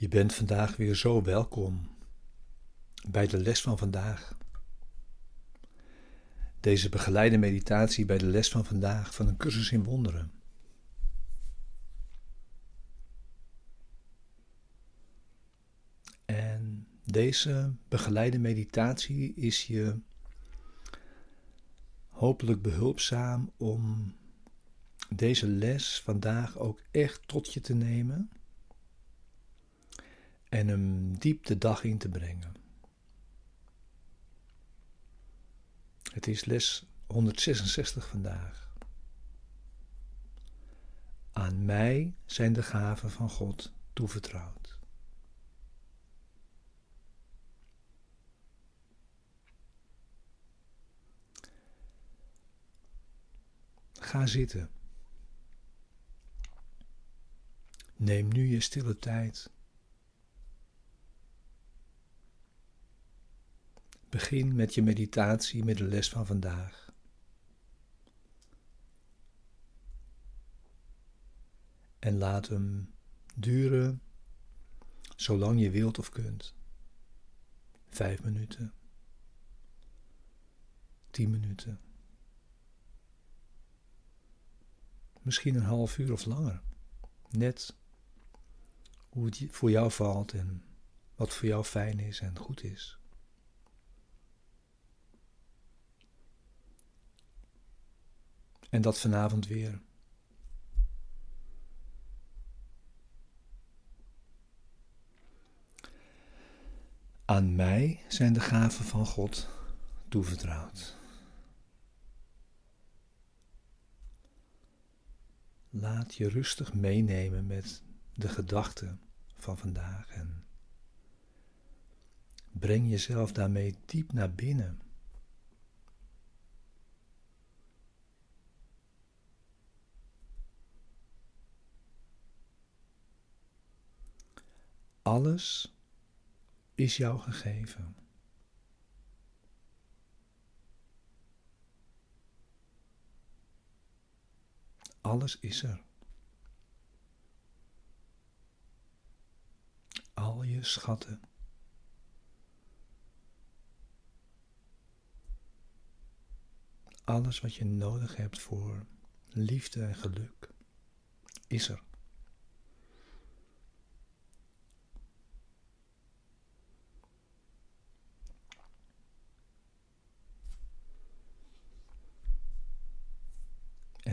Je bent vandaag weer zo welkom bij de les van vandaag. Deze begeleide meditatie bij de les van vandaag van een cursus in wonderen. En deze begeleide meditatie is je hopelijk behulpzaam om deze les vandaag ook echt tot je te nemen en hem diep de dag in te brengen. Het is les 166 vandaag. Aan mij zijn de gaven van God toevertrouwd. Ga zitten. Neem nu je stille tijd Begin met je meditatie met de les van vandaag. En laat hem duren zolang je wilt of kunt. Vijf minuten. Tien minuten. Misschien een half uur of langer. Net hoe het voor jou valt en wat voor jou fijn is en goed is. En dat vanavond weer. Aan mij zijn de gaven van God toevertrouwd. Laat je rustig meenemen met de gedachten van vandaag en breng jezelf daarmee diep naar binnen. Alles is jou gegeven. Alles is er. Al je schatten. Alles wat je nodig hebt voor liefde en geluk is er.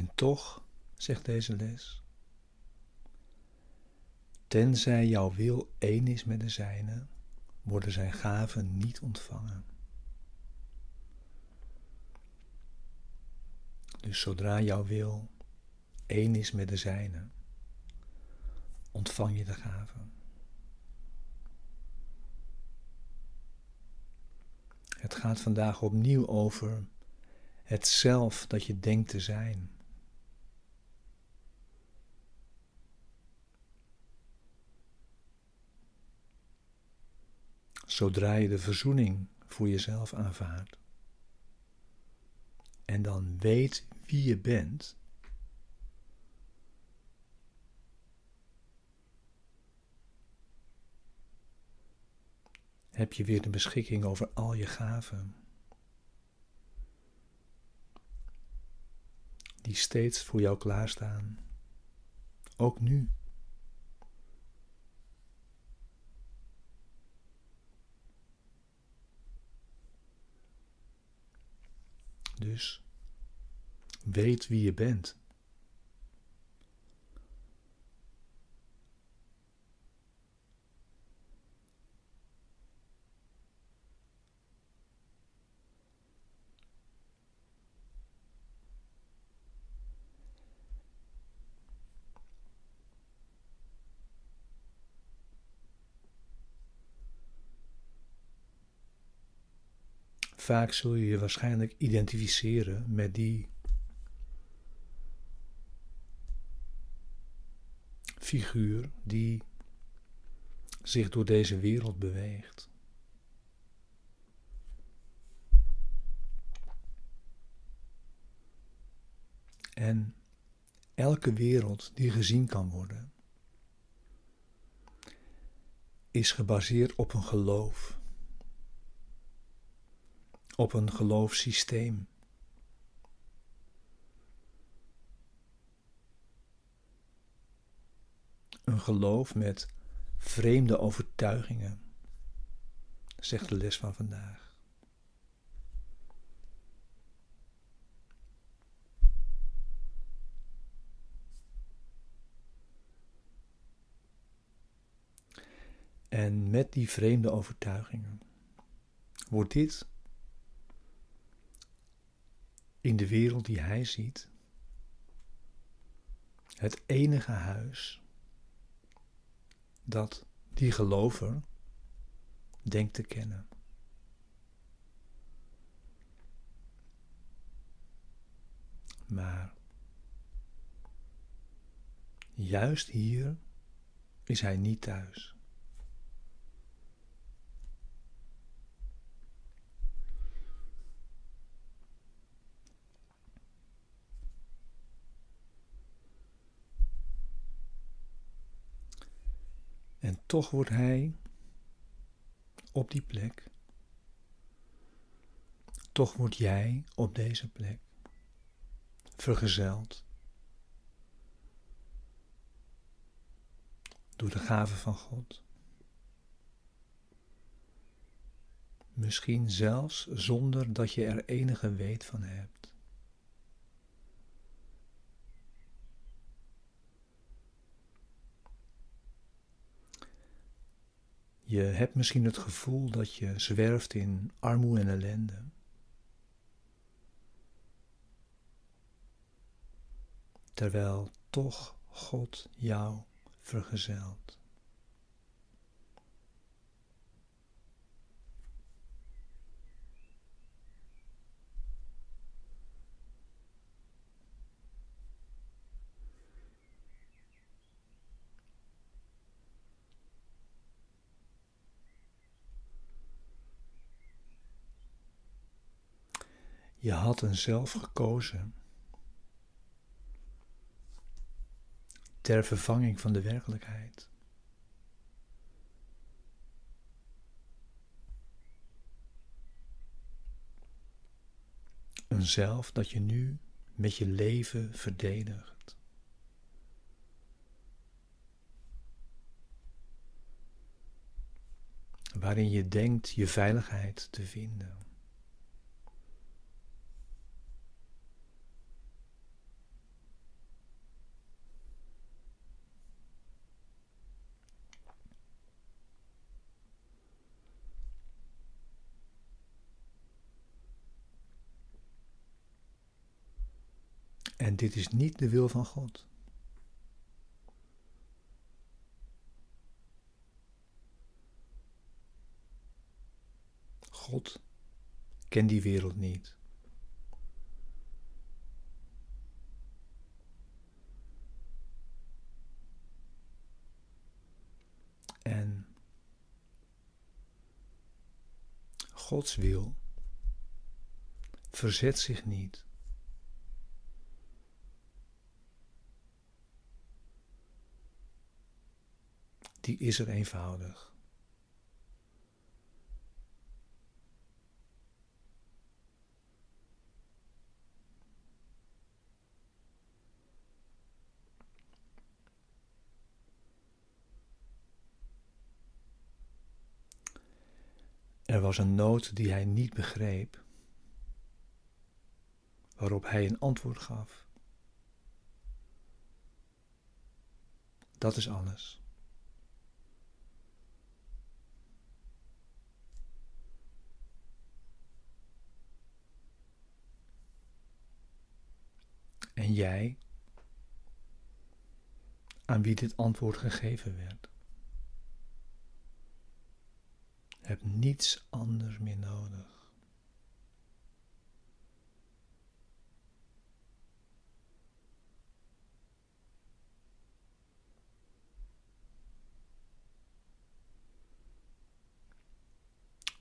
En toch, zegt deze les, tenzij jouw wil één is met de zijne, worden zijn gaven niet ontvangen. Dus zodra jouw wil één is met de zijne, ontvang je de gaven. Het gaat vandaag opnieuw over het zelf dat je denkt te zijn. Zodra je de verzoening voor jezelf aanvaardt en dan weet wie je bent, heb je weer de beschikking over al je gaven. Die steeds voor jou klaarstaan. Ook nu. Dus weet wie je bent. Vaak zul je je waarschijnlijk identificeren met die figuur die zich door deze wereld beweegt. En elke wereld die gezien kan worden, is gebaseerd op een geloof, op een geloofssysteem. Een geloof met vreemde overtuigingen, zegt de les van vandaag. En met die vreemde overtuigingen wordt dit in de wereld die hij ziet het enige huis dat die gelover denkt te kennen. Maar juist hier is hij niet thuis. En toch wordt hij op die plek, toch word jij op deze plek vergezeld door de gave van God. Misschien zelfs zonder dat je er enige weet van hebt. Je hebt misschien het gevoel dat je zwerft in armoede en ellende. Terwijl toch God jou vergezelt. Je had een zelf gekozen ter vervanging van de werkelijkheid. Een zelf dat je nu met je leven verdedigt. Waarin je denkt je veiligheid te vinden. En dit is niet de wil van God. God kent die wereld niet. En Gods wil verzet zich niet die is er eenvoudig. Er was een nood die hij niet begreep, waarop hij een antwoord gaf. Dat is alles. En jij, aan wie dit antwoord gegeven werd, hebt niets anders meer nodig.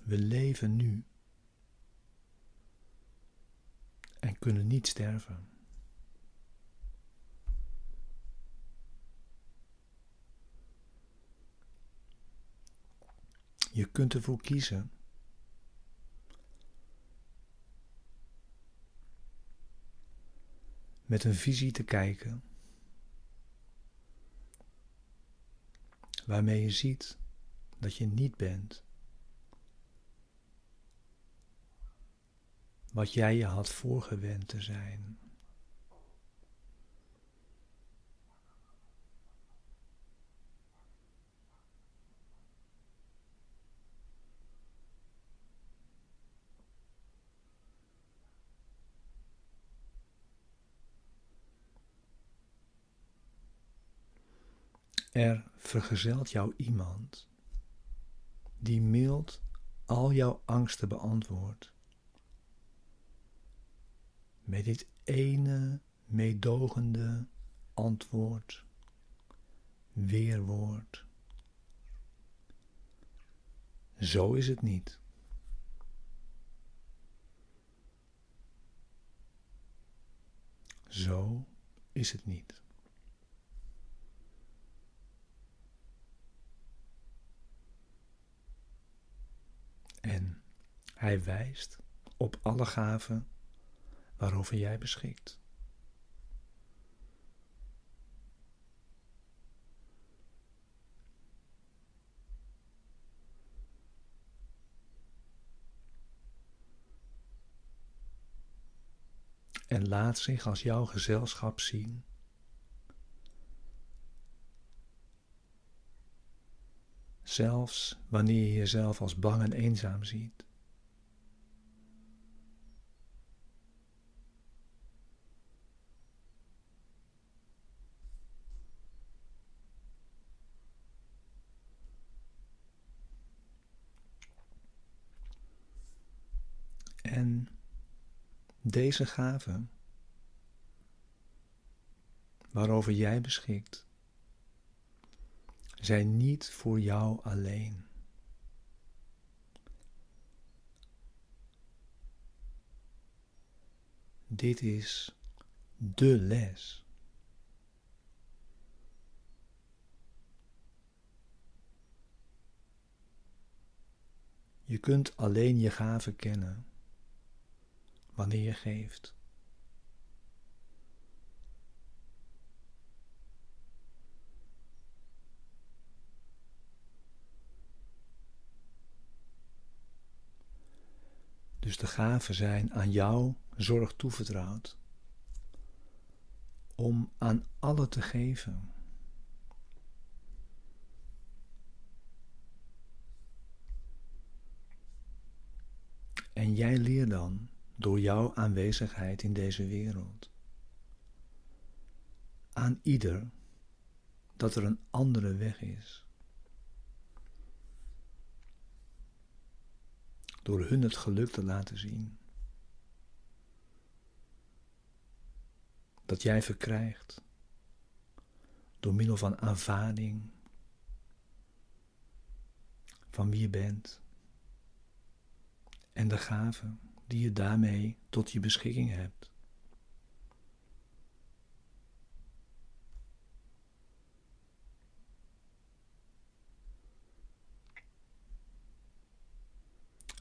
We leven nu en kunnen niet sterven. Je kunt ervoor kiezen. Met een visie te kijken. Waarmee je ziet dat je niet bent wat jij je had voorgewend te zijn. Er vergezelt jou iemand die mild al jouw angsten beantwoordt. Met dit ene meedogende antwoord, weerwoord. Zo is het niet. Zo is het niet. En hij wijst op alle gaven waarover jij beschikt. En laat zich als jouw gezelschap zien. Zelfs wanneer je jezelf als bang en eenzaam ziet. En deze gaven, waarover jij beschikt, zijn niet voor jou alleen. Dit is de les. Je kunt alleen je gaven kennen wanneer je geeft. Dus de gaven zijn aan jou zorg toevertrouwd om aan alle te geven. En jij leert dan door jouw aanwezigheid in deze wereld. Aan ieder dat er een andere weg is. Door hun het geluk te laten zien. Dat jij verkrijgt door middel van aanvaarding van wie je bent en de gaven die je daarmee tot je beschikking hebt.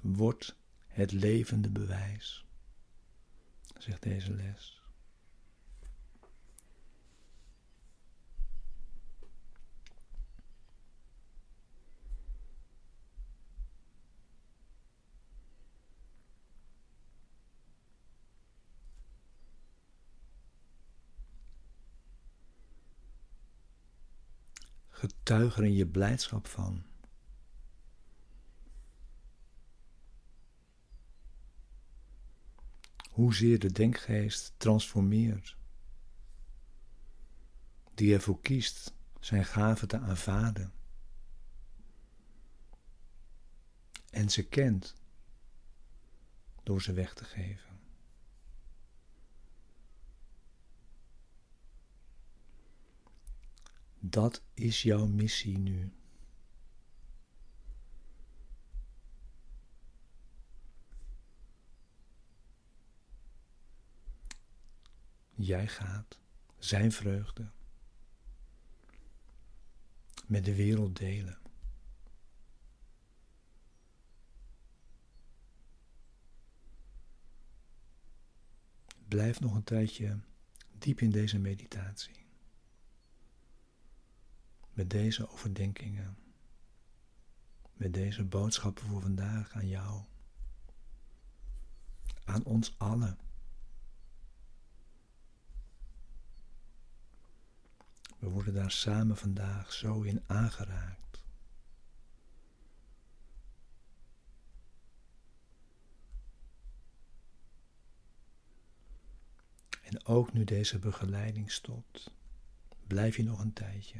Word het levende bewijs, zegt deze les. Getuig er in je blijdschap van. Hoezeer de denkgeest transformeert, die ervoor kiest zijn gaven te aanvaarden en ze kent door ze weg te geven. Dat is jouw missie nu. Jij gaat, zijn vreugde, met de wereld delen. Blijf nog een tijdje diep in deze meditatie, met deze overdenkingen, met deze boodschappen voor vandaag aan jou, aan ons allen. We worden daar samen vandaag zo in aangeraakt. En ook nu deze begeleiding stopt, blijf je nog een tijdje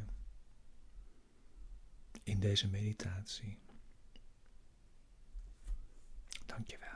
in deze meditatie. Dankjewel.